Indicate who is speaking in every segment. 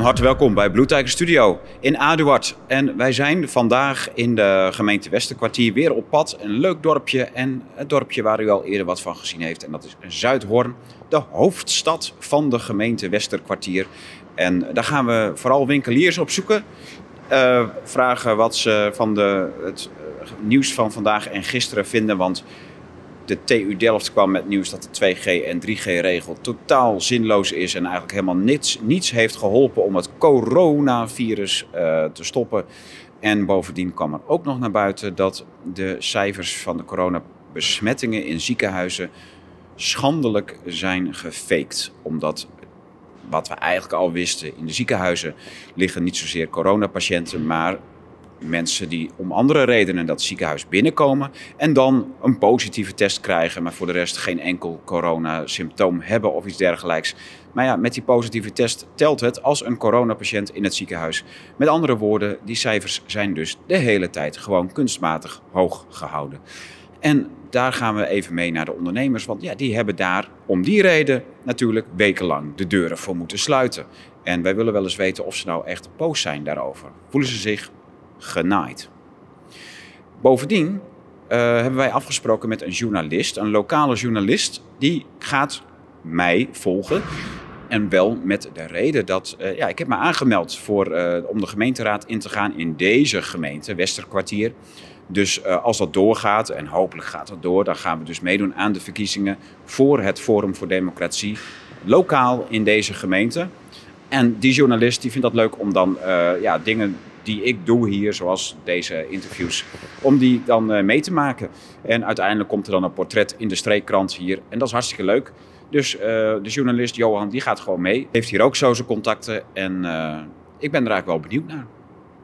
Speaker 1: Van harte welkom bij Blue Studio in Aduard. En wij zijn vandaag in de gemeente Westerkwartier weer op pad. Een leuk dorpje en het dorpje waar u al eerder wat van gezien heeft. En dat is Zuidhoorn, de hoofdstad van de gemeente Westerkwartier. En daar gaan we vooral winkeliers op zoeken. Uh, vragen wat ze van de, het eh, nieuws van vandaag en gisteren vinden. Want de TU Delft kwam met nieuws dat de 2G en 3G-regel totaal zinloos is en eigenlijk helemaal niets, niets heeft geholpen om het coronavirus uh, te stoppen. En bovendien kwam er ook nog naar buiten dat de cijfers van de coronabesmettingen in ziekenhuizen schandelijk zijn gefaked. Omdat wat we eigenlijk al wisten, in de ziekenhuizen liggen niet zozeer coronapatiënten, maar mensen die om andere redenen dat ziekenhuis binnenkomen en dan een positieve test krijgen, maar voor de rest geen enkel coronasymptoom hebben of iets dergelijks. Maar ja, met die positieve test telt het als een coronapatiënt in het ziekenhuis. Met andere woorden, die cijfers zijn dus de hele tijd gewoon kunstmatig hoog gehouden. En daar gaan we even mee naar de ondernemers, want ja, die hebben daar om die reden natuurlijk wekenlang de deuren voor moeten sluiten. En wij willen wel eens weten of ze nou echt boos zijn daarover. Voelen ze zich genaaid. Bovendien uh, hebben wij afgesproken met een journalist, een lokale journalist, die gaat mij volgen. En wel met de reden dat, uh, ja, ik heb me aangemeld voor, uh, om de gemeenteraad in te gaan in deze gemeente, Westerkwartier. Dus als dat doorgaat, en hopelijk gaat dat door, dan gaan we dus meedoen aan de verkiezingen voor het Forum voor Democratie, lokaal in deze gemeente. En die journalist die vindt dat leuk om dan ja, dingen die ik doe hier, zoals deze interviews, om die dan uh, mee te maken. En uiteindelijk komt er dan een portret in de streekkrant hier. En dat is hartstikke leuk. Dus uh, de journalist Johan, die gaat gewoon mee. Heeft hier ook zo zijn contacten. En uh, ik ben er eigenlijk wel benieuwd naar.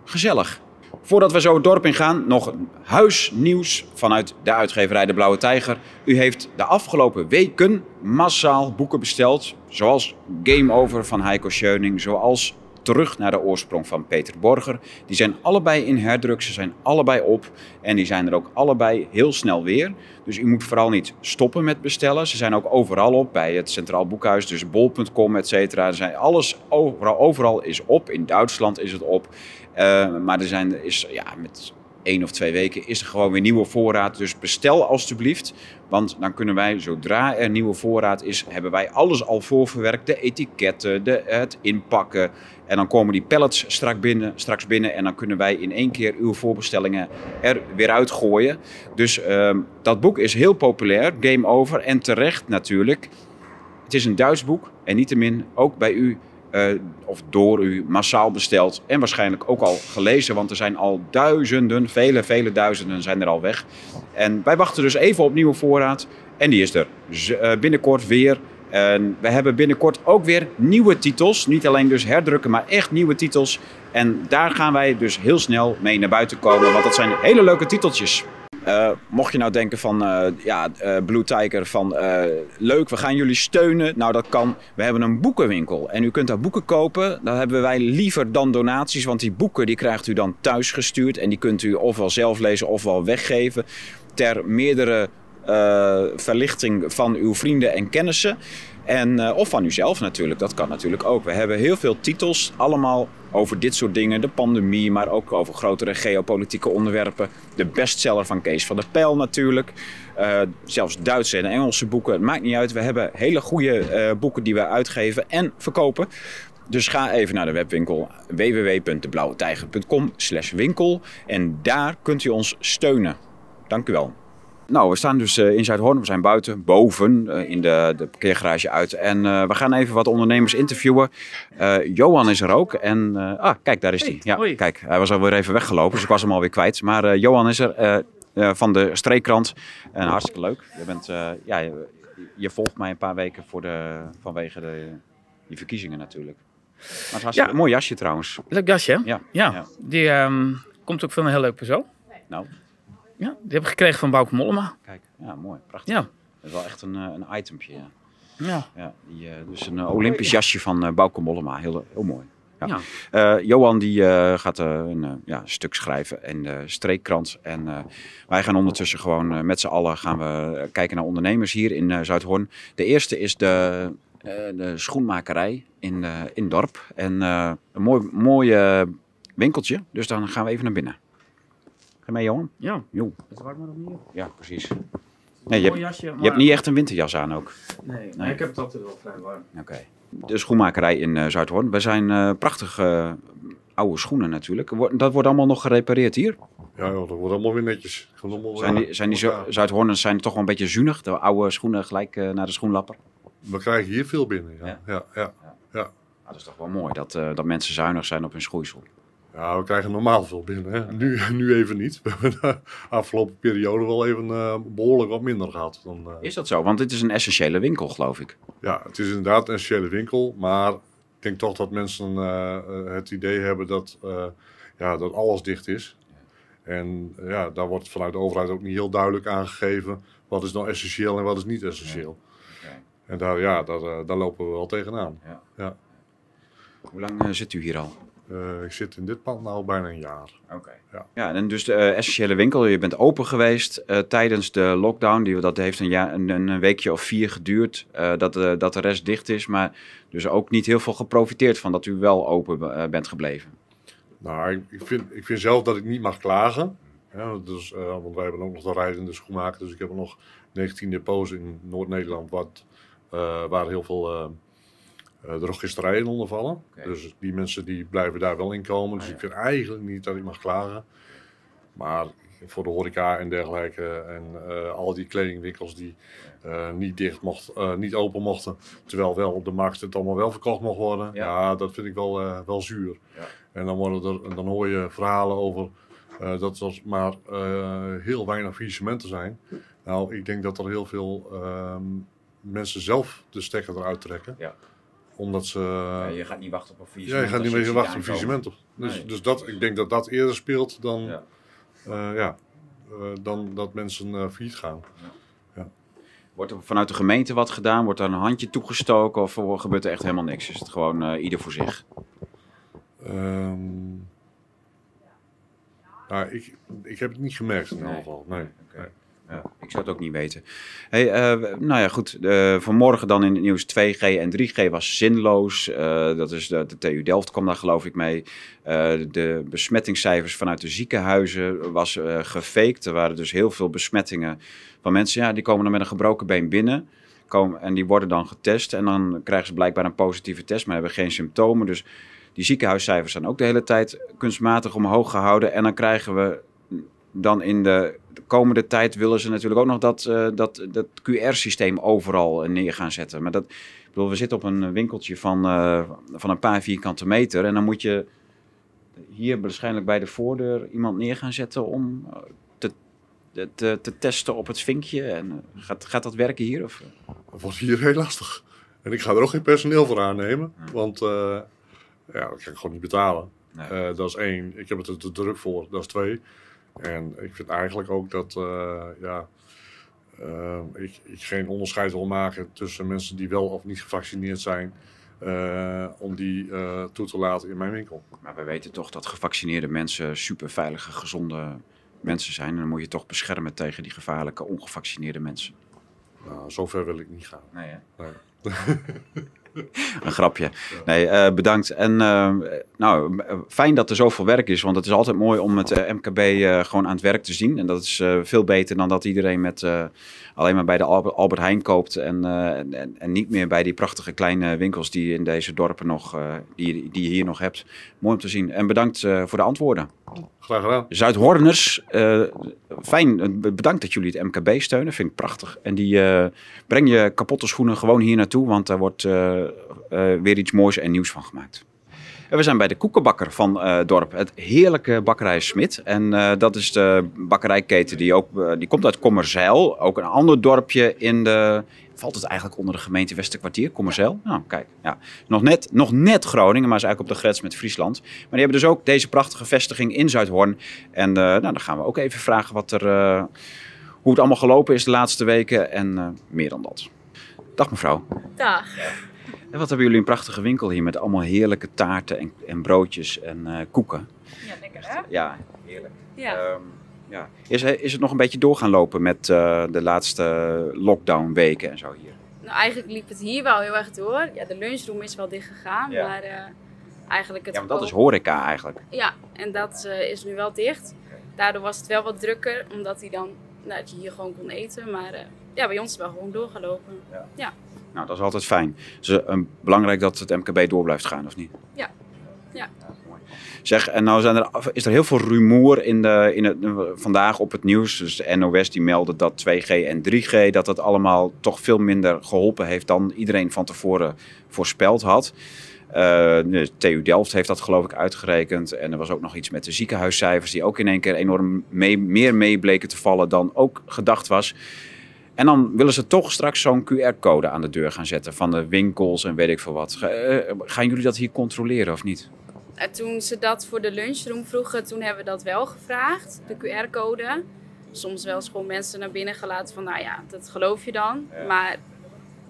Speaker 1: Gezellig. Voordat we zo het dorp in gaan, nog huisnieuws vanuit de uitgeverij De Blauwe Tijger. U heeft de afgelopen weken massaal boeken besteld. Zoals Game Over van Heiko Scheuning, zoals terug naar de oorsprong van Peter Borger. Die zijn allebei in herdruk, ze zijn allebei op en die zijn er ook allebei heel snel weer. Dus u moet vooral niet stoppen met bestellen. Ze zijn ook overal op, bij het Centraal Boekhuis, dus bol.com, et cetera. Alles overal, overal is op. In Duitsland is het op. Uh, maar er zijn, is ja, met één of twee weken is er gewoon weer nieuwe voorraad. Dus bestel alstublieft. Want dan kunnen wij, zodra er nieuwe voorraad is, hebben wij alles al voorverwerkt. De etiketten, de, het inpakken. En dan komen die pallets straks binnen, straks binnen. En dan kunnen wij in één keer uw voorbestellingen er weer uitgooien. Dus uh, dat boek is heel populair. Game Over. En terecht natuurlijk. Het is een Duits boek. En niettemin ook bij u uh, of door u massaal besteld en waarschijnlijk ook al gelezen, want er zijn al duizenden, vele, vele duizenden zijn er al weg. En wij wachten dus even op nieuwe voorraad en die is er uh, binnenkort weer. En we hebben binnenkort ook weer nieuwe titels. Niet alleen dus herdrukken, maar echt nieuwe titels. En daar gaan wij dus heel snel mee naar buiten komen, want dat zijn hele leuke titeltjes. Uh, mocht je nou denken van, uh, ja, uh, Blue Tiger, van leuk, we gaan jullie steunen. Nou, dat kan. We hebben een boekenwinkel en u kunt daar boeken kopen. Dan hebben wij liever dan donaties, want die boeken die krijgt u dan thuis gestuurd. En die kunt u ofwel zelf lezen ofwel weggeven ter meerdere verlichting van uw vrienden en kennissen. En, of van uzelf natuurlijk, dat kan natuurlijk ook. We hebben heel veel titels, allemaal over dit soort dingen. De pandemie, maar ook over grotere geopolitieke onderwerpen. De bestseller van Kees van der Pijl natuurlijk. Uh, zelfs Duitse en Engelse boeken, het maakt niet uit. We hebben hele goede uh, boeken die we uitgeven en verkopen. Dus ga even naar de webwinkel www.deblauwetijger.com winkel en daar kunt u ons steunen. Dank u wel. Nou, we staan dus in Zuidhoorn. We zijn buiten, boven, in de, de parkeergarage uit. En uh, we gaan even wat ondernemers interviewen. Uh, Johan is er ook. En, uh, ah, kijk, daar is hij. Ja, hoi. kijk, hij was alweer even weggelopen, dus ik was hem alweer kwijt. Maar Johan is er van de Streekkrant. En hartstikke leuk. Je, bent, ja, je, je, volgt mij een paar weken voor de, vanwege de, die verkiezingen natuurlijk. Maar het ja. mooi jasje trouwens.
Speaker 2: Leuk jasje, ja. ja. ja. Die um, komt ook van een heel leuk persoon.
Speaker 1: Nou,
Speaker 2: ja, die heb ik gekregen van Bauke Mollema.
Speaker 1: Kijk, ja, mooi. Prachtig.
Speaker 2: Ja.
Speaker 1: Dat is wel echt een, een itempje, ja.
Speaker 2: Ja.
Speaker 1: ja die, uh, dus een uh, Olympisch jasje van Bauke Mollema. Heel, heel mooi. Ja. ja. Johan die gaat een ja, stuk schrijven in de streekkrant. En wij gaan ondertussen gewoon met z'n allen gaan we kijken naar ondernemers hier in Zuidhoorn. De eerste is de eh, de schoenmakerij in, eh in Dorp. En eh, een mooi, mooi eh, winkeltje. Dus dan gaan we even naar binnen. Ga mee, Johan?
Speaker 2: Ja.
Speaker 1: Jo.
Speaker 2: Het warm maar nog niet.
Speaker 1: Ja, precies.
Speaker 2: Nee,
Speaker 1: je, hebt,
Speaker 2: jasje,
Speaker 1: je hebt niet echt een winterjas aan ook.
Speaker 2: Nee,
Speaker 1: Nee.
Speaker 2: ik heb het altijd wel vrij warm.
Speaker 1: Oké. De schoenmakerij in eh Zuidhoorn. We zijn eh, prachtige eh, oude schoenen natuurlijk. Wo- Dat wordt allemaal nog gerepareerd hier.
Speaker 3: Ja, joh, dat wordt allemaal weer netjes. Allemaal
Speaker 1: Zijn
Speaker 3: weer
Speaker 1: die, zijn die Zuidhoorners zijn toch wel een beetje zuinig? De oude schoenen gelijk eh, naar de schoenlapper?
Speaker 3: We krijgen hier veel binnen. Ja,
Speaker 1: Ja.
Speaker 3: ja. ja, ja.
Speaker 1: Ah, dat is toch wel mooi dat, eh, dat mensen zuinig zijn op hun schoeisel.
Speaker 3: Ja, we krijgen normaal veel binnen. Hè. Nu, nu even niet. We hebben de afgelopen periode wel even eh, behoorlijk wat minder gehad. Dan, eh,
Speaker 1: Is dat zo? Want dit is een essentiële winkel, geloof ik.
Speaker 3: Ja, het is inderdaad een essentiële winkel. Maar ik denk toch dat mensen eh, het idee hebben dat, ja, dat alles dicht is. En ja, daar wordt vanuit de overheid ook niet heel duidelijk aangegeven wat is nou essentieel en wat is niet essentieel. En daar, ja, daar, daar lopen we wel tegenaan.
Speaker 1: Hoe lang zit u hier al?
Speaker 3: Eh, ik zit in dit pand nu al bijna een jaar.
Speaker 1: Oké.
Speaker 3: Ja.
Speaker 1: Ja, en dus de eh, essentiële winkel, je bent open geweest eh, tijdens de lockdown. Die, dat heeft een, jaar, een, een weekje of vier geduurd, dat, dat de rest dicht is. Maar dus ook niet heel veel geprofiteerd van dat u wel open bent gebleven.
Speaker 3: Nou, ik, ik, vind, ik vind zelf dat ik niet mag klagen. Ja, dus, want wij hebben ook nog de rijdende schoenmaker. Dus ik heb nog 19 depots in Noord-Nederland wat, waar heel veel eh eh, drogisterijen onder vallen.
Speaker 1: Oké.
Speaker 3: Dus die mensen die blijven daar wel in komen. Dus
Speaker 1: Ah, ja.
Speaker 3: ik vind eigenlijk niet dat ik mag klagen. Maar voor de horeca en dergelijke en eh, al die kledingwinkels die eh, niet dicht mocht, niet open mochten, terwijl wel op de markt het allemaal wel verkocht mocht worden.
Speaker 1: Ja.
Speaker 3: Ja, dat vind ik wel, wel zuur.
Speaker 1: Ja.
Speaker 3: En dan, worden er, dan hoor je verhalen over dat er maar heel weinig faillissementen zijn. Nou, ik denk dat er heel veel ehm, mensen zelf de stekker eruit trekken.
Speaker 1: Ja.
Speaker 3: Omdat ze...
Speaker 1: je gaat niet wachten op een
Speaker 3: Ja,
Speaker 1: faillissement.
Speaker 3: je gaat niet meer wachten op
Speaker 1: aankomen.
Speaker 3: faillissement. Dus,
Speaker 1: Nee.
Speaker 3: dus dat, ik denk dat dat eerder speelt dan,
Speaker 1: Ja.
Speaker 3: eh, ja, eh, dan dat mensen eh failliet gaan.
Speaker 1: Wordt er vanuit de gemeente wat gedaan? Wordt er een handje toegestoken of gebeurt er echt helemaal niks? Is het gewoon ieder voor zich?
Speaker 3: Nou, ik, ik heb het niet gemerkt in ieder geval. Nee.
Speaker 1: Ik zou het ook niet weten. Hey, eh, nou ja, goed. eh, vanmorgen dan in het nieuws 2G en 3G was zinloos. Eh, dat is de, de TU Delft kwam daar geloof ik mee. De besmettingscijfers vanuit de ziekenhuizen was gefaked. Er waren dus heel veel besmettingen van mensen. Ja, die komen dan met een gebroken been binnen. Komen, en die worden dan getest. En dan krijgen ze blijkbaar een positieve test, maar hebben geen symptomen. Dus die ziekenhuiscijfers zijn ook de hele tijd kunstmatig omhoog gehouden. En dan krijgen we dan in de de komende tijd willen ze natuurlijk ook nog dat, eh, dat, dat QR-systeem overal eh, neer gaan zetten. Maar dat, ik bedoel, we zitten op een winkeltje van, eh, van een paar vierkante meter. En dan moet je hier waarschijnlijk bij de voordeur iemand neer gaan zetten om eh, te, te, te testen op het vinkje. En eh, gaat, gaat dat werken hier? Of?
Speaker 3: Dat wordt hier heel lastig. En ik ga er ook geen personeel voor aannemen.
Speaker 1: Ja.
Speaker 3: Want eh, ja, dat kan ik gewoon niet betalen.
Speaker 1: Nee.
Speaker 3: Eh, dat is één. Ik heb het er te druk voor. Dat is twee. En ik vind eigenlijk ook dat eh, ja, eh, ik, ik geen onderscheid wil maken tussen mensen die wel of niet gevaccineerd zijn. eh, om die toe te laten in mijn winkel.
Speaker 1: Maar we weten toch dat gevaccineerde mensen super veilige, gezonde mensen zijn. En dan moet je toch beschermen tegen die gevaarlijke, ongevaccineerde mensen.
Speaker 3: Nou, zover wil ik niet gaan.
Speaker 1: Nee, hè?
Speaker 3: Nee.
Speaker 1: Een grapje. Nee, eh, bedankt. En eh, nou, eh, fijn dat er zoveel werk is, want het is altijd mooi om het MKB gewoon aan het werk te zien. En dat is veel beter dan dat iedereen met alleen maar bij de Albert, Heijn koopt en, en, en niet meer bij die prachtige kleine winkels die in deze dorpen nog, die, die je hier nog hebt. Mooi om te zien. En bedankt voor de antwoorden.
Speaker 3: Graag gedaan.
Speaker 1: Zuidhoorners, eh, fijn, eh, bedankt dat jullie het MKB steunen, vind ik prachtig. En die eh, breng je kapotte schoenen gewoon hier naartoe, want daar wordt weer iets moois en nieuws van gemaakt. En we zijn bij de koekenbakker van eh dorp, het heerlijke bakkerij Smit. En dat is de bakkerijketen die ook, die komt uit Kommerzeil, ook een ander dorpje in de, valt het eigenlijk onder de gemeente Westerkwartier, Kommerzeil? Nou, kijk, ja. Nog net, nog net Groningen, maar is eigenlijk op de grens met Friesland. Maar die hebben dus ook deze prachtige vestiging in Zuidhoorn. En eh, nou, dan gaan we ook even vragen wat er, eh, hoe het allemaal gelopen is de laatste weken en eh, meer dan dat. Dag mevrouw.
Speaker 4: Dag.
Speaker 1: En wat hebben jullie een prachtige winkel hier met allemaal heerlijke taarten en, en broodjes en eh, koeken.
Speaker 4: Ja, lekker hè?
Speaker 1: Ja, heerlijk.
Speaker 4: Ja.
Speaker 1: Ehm, ja. Is, is het nog een beetje door gaan lopen met eh, de laatste lockdown weken en zo hier?
Speaker 4: Nou, eigenlijk liep het hier wel heel erg door. Ja, de lunchroom is wel dicht gegaan,
Speaker 1: Ja.
Speaker 4: maar eh, eigenlijk het
Speaker 1: Ja, want dat is horeca eigenlijk.
Speaker 4: Ja, en dat eh, is nu wel dicht. Daardoor was het wel wat drukker, omdat hij dan, nou, dat je hier gewoon kon eten. Maar eh, ja, bij ons is het wel gewoon doorgelopen.
Speaker 1: Nou, dat is altijd fijn. Dus eh, belangrijk dat het MKB door blijft gaan, of niet?
Speaker 4: Ja. Ja.
Speaker 1: Zeg, en nou zijn er, is er heel veel rumoer in de, in het, vandaag op het nieuws. Dus de NOS die meldde dat 2G en 3G, dat dat allemaal toch veel minder geholpen heeft dan iedereen van tevoren voorspeld had. Eh, de TU Delft heeft dat geloof ik uitgerekend. En er was ook nog iets met de ziekenhuiscijfers die ook in één keer enorm mee, meer mee bleken te vallen dan ook gedacht was. En dan willen ze toch straks zo'n QR-code aan de deur gaan zetten van de winkels en weet ik veel wat. Eh, gaan jullie dat hier controleren of niet?
Speaker 4: En toen ze dat voor de lunchroom vroegen, toen hebben we dat wel gevraagd, de QR-code. Soms wel eens gewoon mensen naar binnen gelaten van, nou ja, dat geloof je dan.
Speaker 1: Ja.
Speaker 4: Maar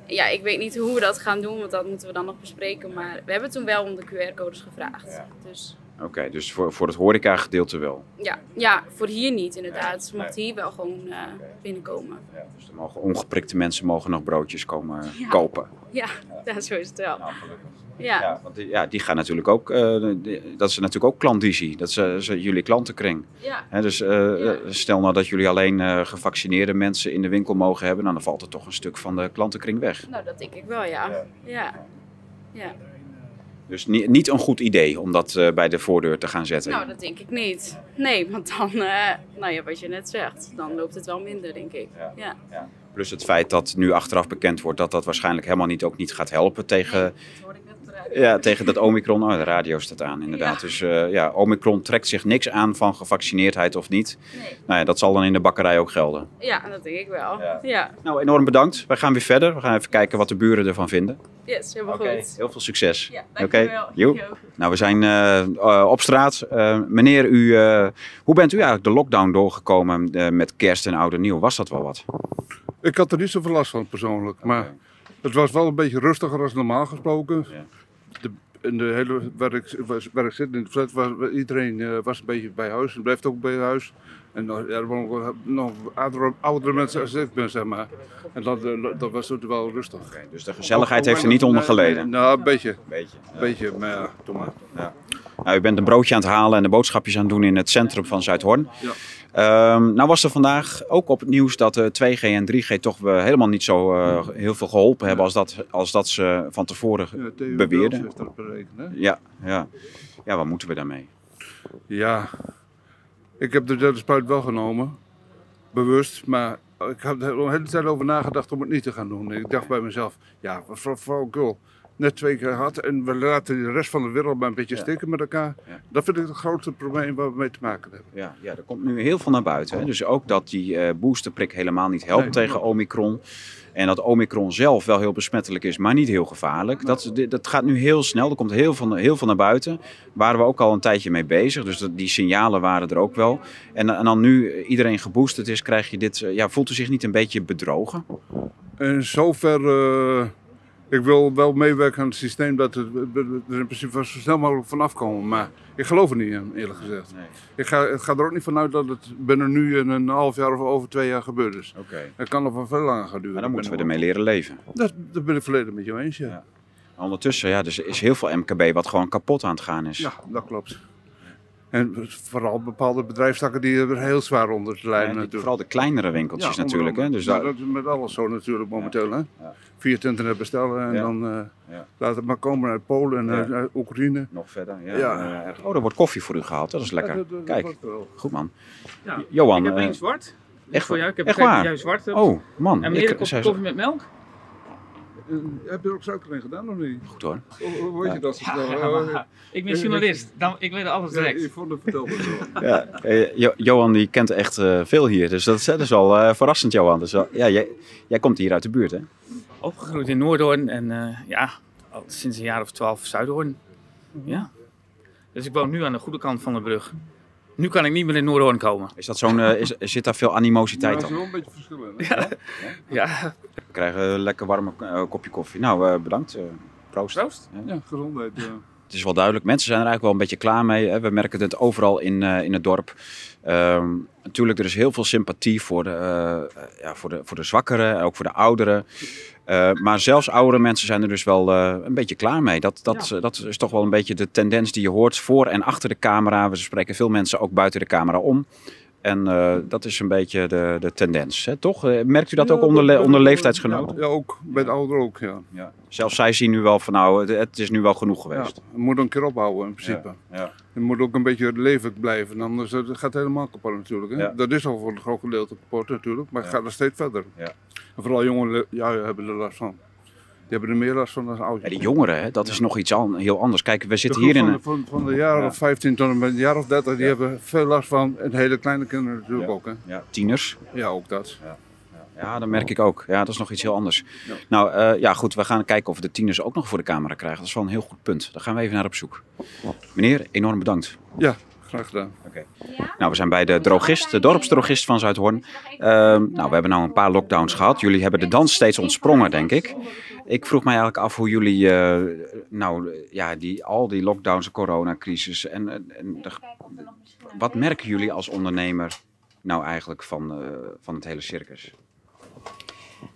Speaker 4: ja, ik weet niet hoe we dat gaan doen, want dat moeten we dan nog bespreken. Maar we hebben toen wel om de QR-codes gevraagd.
Speaker 1: Ja.
Speaker 4: Dus
Speaker 1: Oké, dus voor, voor het horeca-gedeelte wel.
Speaker 4: ja, ja, voor hier niet inderdaad. Ze
Speaker 1: Nee.
Speaker 4: mochten hier wel gewoon eh, binnenkomen.
Speaker 1: dus er mogen ongeprikte mensen mogen nog broodjes komen
Speaker 4: Ja.
Speaker 1: kopen.
Speaker 4: Ja, ja, zo is het wel.
Speaker 1: Nou, gelukkig.
Speaker 4: Ja,
Speaker 1: Ja, want die, ja, die gaan natuurlijk ook, eh, die- dat is natuurlijk ook klandizie. Dat is, eh, is jullie klantenkring.
Speaker 4: ja.
Speaker 1: Dus eh,
Speaker 4: Ja.
Speaker 1: eh, stel nou dat jullie alleen eh, gevaccineerde mensen in de winkel mogen hebben, dan valt er toch een stuk van de klantenkring weg.
Speaker 4: nou dat denk ik wel, ja. Ja, ja.
Speaker 1: Dus ni- niet een goed idee om dat eh, bij de voordeur te gaan zetten.
Speaker 4: Nou, dat denk ik niet. Nee, want dan, eh, nou ja, wat je net zegt, dan loopt het wel minder, denk ik.
Speaker 1: Ja.
Speaker 4: Ja,
Speaker 1: Plus het feit dat nu achteraf bekend wordt dat dat waarschijnlijk helemaal niet, ook niet gaat helpen tegen, ja, tegen dat Omicron. Oh, de radio staat aan, inderdaad.
Speaker 4: Ja.
Speaker 1: Dus eh, ja, Omicron trekt zich niks aan van gevaccineerdheid of niet.
Speaker 4: Nee.
Speaker 1: Nou ja, dat zal dan in de bakkerij ook gelden.
Speaker 4: Ja, dat denk ik wel.
Speaker 1: Ja.
Speaker 4: Ja,
Speaker 1: Nou, enorm bedankt. Wij gaan weer verder. We gaan even kijken wat de buren ervan vinden.
Speaker 4: yes, helemaal
Speaker 1: Oké,
Speaker 4: goed.
Speaker 1: heel veel succes.
Speaker 4: Ja,
Speaker 1: Oké,
Speaker 4: dankjewel. Jo.
Speaker 1: Nou, we zijn eh, eh, op straat. Eh, meneer, u, eh, hoe bent u eigenlijk de lockdown doorgekomen met kerst en oud en nieuw? Was dat wel wat?
Speaker 5: Ik had er niet zoveel last van persoonlijk, maar het was wel een beetje rustiger als normaal gesproken.
Speaker 1: Ja.
Speaker 5: In de hele, waar, ik, was- waar ik zit in de flat was iedereen eh, was een beetje bij huis en blijft ook bij huis. En ja, er ook nog oudere, oudere mensen als ik ben, zeg maar. En dat, eh, dat was ook wel rustig.
Speaker 1: Dus de gezelligheid heeft er niet onder geleden.
Speaker 5: Nou, een beetje. Een
Speaker 1: Beetje.
Speaker 5: beetje, maar ja, maar.
Speaker 1: Nou, u bent een broodje aan het halen en de boodschapjes aan het doen in het centrum van Zuidhoorn.
Speaker 5: Ja.
Speaker 1: Ehm, nou was er vandaag ook op het nieuws dat de 2G en 3G toch eh, helemaal niet zo eh, heel veel geholpen hebben als dat, als dat ze van tevoren
Speaker 5: Ja,
Speaker 1: beweerden.
Speaker 5: Heeft dat berekend, hè?
Speaker 1: Ja, ja. ja, wat moeten we daarmee?
Speaker 5: Ja, ik heb de derde spuit wel genomen. Bewust, maar ik heb er de hele tijd over nagedacht om het niet te gaan doen. Ik dacht bij mezelf, ja, voor flauwekul. Net twee keer gehad en we laten de rest van de wereld maar een beetje stikken met elkaar. Dat vind ik het grootste probleem waar we mee te maken hebben.
Speaker 1: Ja, ja, er komt nu heel veel naar buiten. Hè? Dus ook dat die eh, boosterprik helemaal niet helpt
Speaker 5: Nee.
Speaker 1: tegen Omicron. En dat Omicron zelf wel heel besmettelijk is, maar niet heel gevaarlijk. Dat, dat gaat nu heel snel. Er komt heel veel, heel veel naar buiten. Waren we ook al een tijdje mee bezig. Dus dat- die signalen waren er ook wel. En, en dan nu iedereen geboosterd is, krijg je dit. eh, Ja, voelt u zich niet een beetje bedrogen?
Speaker 5: In zover, eh, ik wil wel meewerken aan het systeem dat het, er in principe zo snel mogelijk vanaf komen. Maar ik geloof er niet in, eerlijk gezegd.
Speaker 1: Nee.
Speaker 5: Ik ga, ik ga er ook niet vanuit dat het binnen nu in een half jaar of over twee jaar gebeurd is.
Speaker 1: Oké.
Speaker 5: Het kan nog wel veel langer gaan duren.
Speaker 1: Maar dan moeten we ermee leren leven.
Speaker 5: Dat, dat ben ik volledig met jou eens, ja.
Speaker 1: Ja. Ondertussen, ja, dus er is heel veel MKB wat gewoon kapot aan het gaan is.
Speaker 5: Ja, dat klopt. En vooral bepaalde bedrijfstakken die er heel zwaar onder te
Speaker 1: Ja,
Speaker 5: lijden
Speaker 1: die-
Speaker 5: natuurlijk.
Speaker 1: vooral de kleinere winkeltjes
Speaker 5: Ja,
Speaker 1: natuurlijk. Hè? Dus
Speaker 5: Nou,
Speaker 1: daar-
Speaker 5: dat is met alles zo natuurlijk momenteel. Hè?
Speaker 1: Ja.
Speaker 5: Via het internet bestellen en
Speaker 1: Ja.
Speaker 5: dan eh,
Speaker 1: Ja.
Speaker 5: laat het maar komen uit Polen en
Speaker 1: Ja.
Speaker 5: uit, Oekraïne.
Speaker 1: Nog verder. Ja.
Speaker 5: Ja.
Speaker 1: eh, oh, er wordt koffie voor u gehaald. Dat is lekker.
Speaker 5: Ja, dat- dat-
Speaker 1: Kijk,
Speaker 5: dat
Speaker 1: goed man.
Speaker 2: Ja.
Speaker 1: Johan.
Speaker 2: ik heb
Speaker 1: eh,
Speaker 2: één zwart.
Speaker 1: echt
Speaker 2: voor jou. Ik heb
Speaker 1: echt waar?
Speaker 2: jij zwart hebt.
Speaker 1: Oh, man.
Speaker 2: en meneer,
Speaker 1: ik,
Speaker 2: een koffie met melk?
Speaker 5: Eh, Heb je er ook in gedaan of niet?
Speaker 1: Goed hoor.
Speaker 5: Hoe, weet je dat zo snel?
Speaker 2: Ja,
Speaker 5: Eh,
Speaker 2: ik ben journalist. Dan, ik weet alles
Speaker 5: ja,
Speaker 2: direct.
Speaker 5: Yvonne vertelde het wel.
Speaker 1: Ja, eh, Jo- Johan die kent echt eh, veel hier. Dus dat is, dat is al eh, verrassend, Johan. Dus, wel- ja, jij, jij komt hier uit de buurt, hè?
Speaker 2: Opgegroeid in Noordhoorn en eh, ja, al sinds een jaar of twaalf Zuidhoorn. Ja. Dus ik woon nu aan de goede kant van de brug. Nu kan ik niet meer in Noordhoorn komen.
Speaker 1: Is dat zo'n, eh, is, zit daar veel
Speaker 5: Ja,
Speaker 1: animositeit
Speaker 5: er is
Speaker 1: op?
Speaker 5: wel een beetje verschil in.
Speaker 2: Ja,
Speaker 1: We krijgen een lekker warme eh, kopje koffie. Nou, eh, bedankt. eh proost.
Speaker 2: Proost.
Speaker 5: Ja, gezondheid. ja.
Speaker 1: Het is wel duidelijk. Mensen zijn er eigenlijk wel een beetje klaar mee. Hè. We merken het overal in, eh, in het dorp. Ehm, natuurlijk, er is heel veel sympathie voor de, eh, ja, voor de, voor de zwakkeren, ook voor de ouderen. Eh, maar zelfs oudere mensen zijn er dus wel eh, een beetje klaar mee. Dat, dat, dat is toch wel een beetje de tendens die je hoort voor en achter de camera. We spreken veel mensen ook buiten de camera om. En eh, dat is een beetje de, de tendens, hè, toch? Eh, merkt u dat ook onder, le- onder leeftijdsgenoten?
Speaker 5: Ja, ook. Bij de ouderen ook, ja.
Speaker 1: Ja. Zelfs zij zien nu wel van nou, het, het is nu wel genoeg
Speaker 5: ja.
Speaker 1: geweest.
Speaker 5: Je moet een keer ophouden in principe.
Speaker 1: Ja.
Speaker 5: Je moet ook een beetje levend blijven, anders eh, het gaat het helemaal kapot natuurlijk. Hè?
Speaker 1: Ja.
Speaker 5: Dat is al voor een groot gedeelte kapot natuurlijk, maar het
Speaker 1: Ja.
Speaker 5: gaat nog steeds verder.
Speaker 1: Ja.
Speaker 5: En vooral jongeren ja, hebben er last van. Die hebben er meer last van dan
Speaker 1: Ja,
Speaker 5: ouderen.
Speaker 1: die jongeren, hè, dat is nog iets an- heel anders. Kijk, we zitten hier in
Speaker 5: van,
Speaker 1: een...
Speaker 5: de, van, van de jaren
Speaker 1: Ja.
Speaker 5: of 15 tot en met een jaar of 30, die
Speaker 1: Ja.
Speaker 5: hebben veel last van. En hele kleine kinderen natuurlijk
Speaker 1: Ja.
Speaker 5: ook. Hè?
Speaker 1: Ja, tieners.
Speaker 5: Ja, ook dat.
Speaker 1: Ja, dat merk ik ook. Ja, dat is nog iets heel anders.
Speaker 5: Ja.
Speaker 1: Nou, eh, ja goed, we gaan kijken of we de tieners ook nog voor de camera krijgen. Dat is wel een heel goed punt. Daar gaan we even naar op zoek. Meneer, enorm bedankt.
Speaker 5: Ja, graag gedaan.
Speaker 1: Nou, we zijn bij de drogist, de dorpsdrogist van Zuidhoorn. Ehm, nou, we hebben nou een paar lockdowns gehad. Jullie hebben de dans steeds ontsprongen, denk ik. Ik vroeg mij eigenlijk af hoe jullie, eh, nou ja, die, al die lockdowns, de coronacrisis en, en de, wat merken jullie als ondernemer nou eigenlijk van, eh, van het hele circus?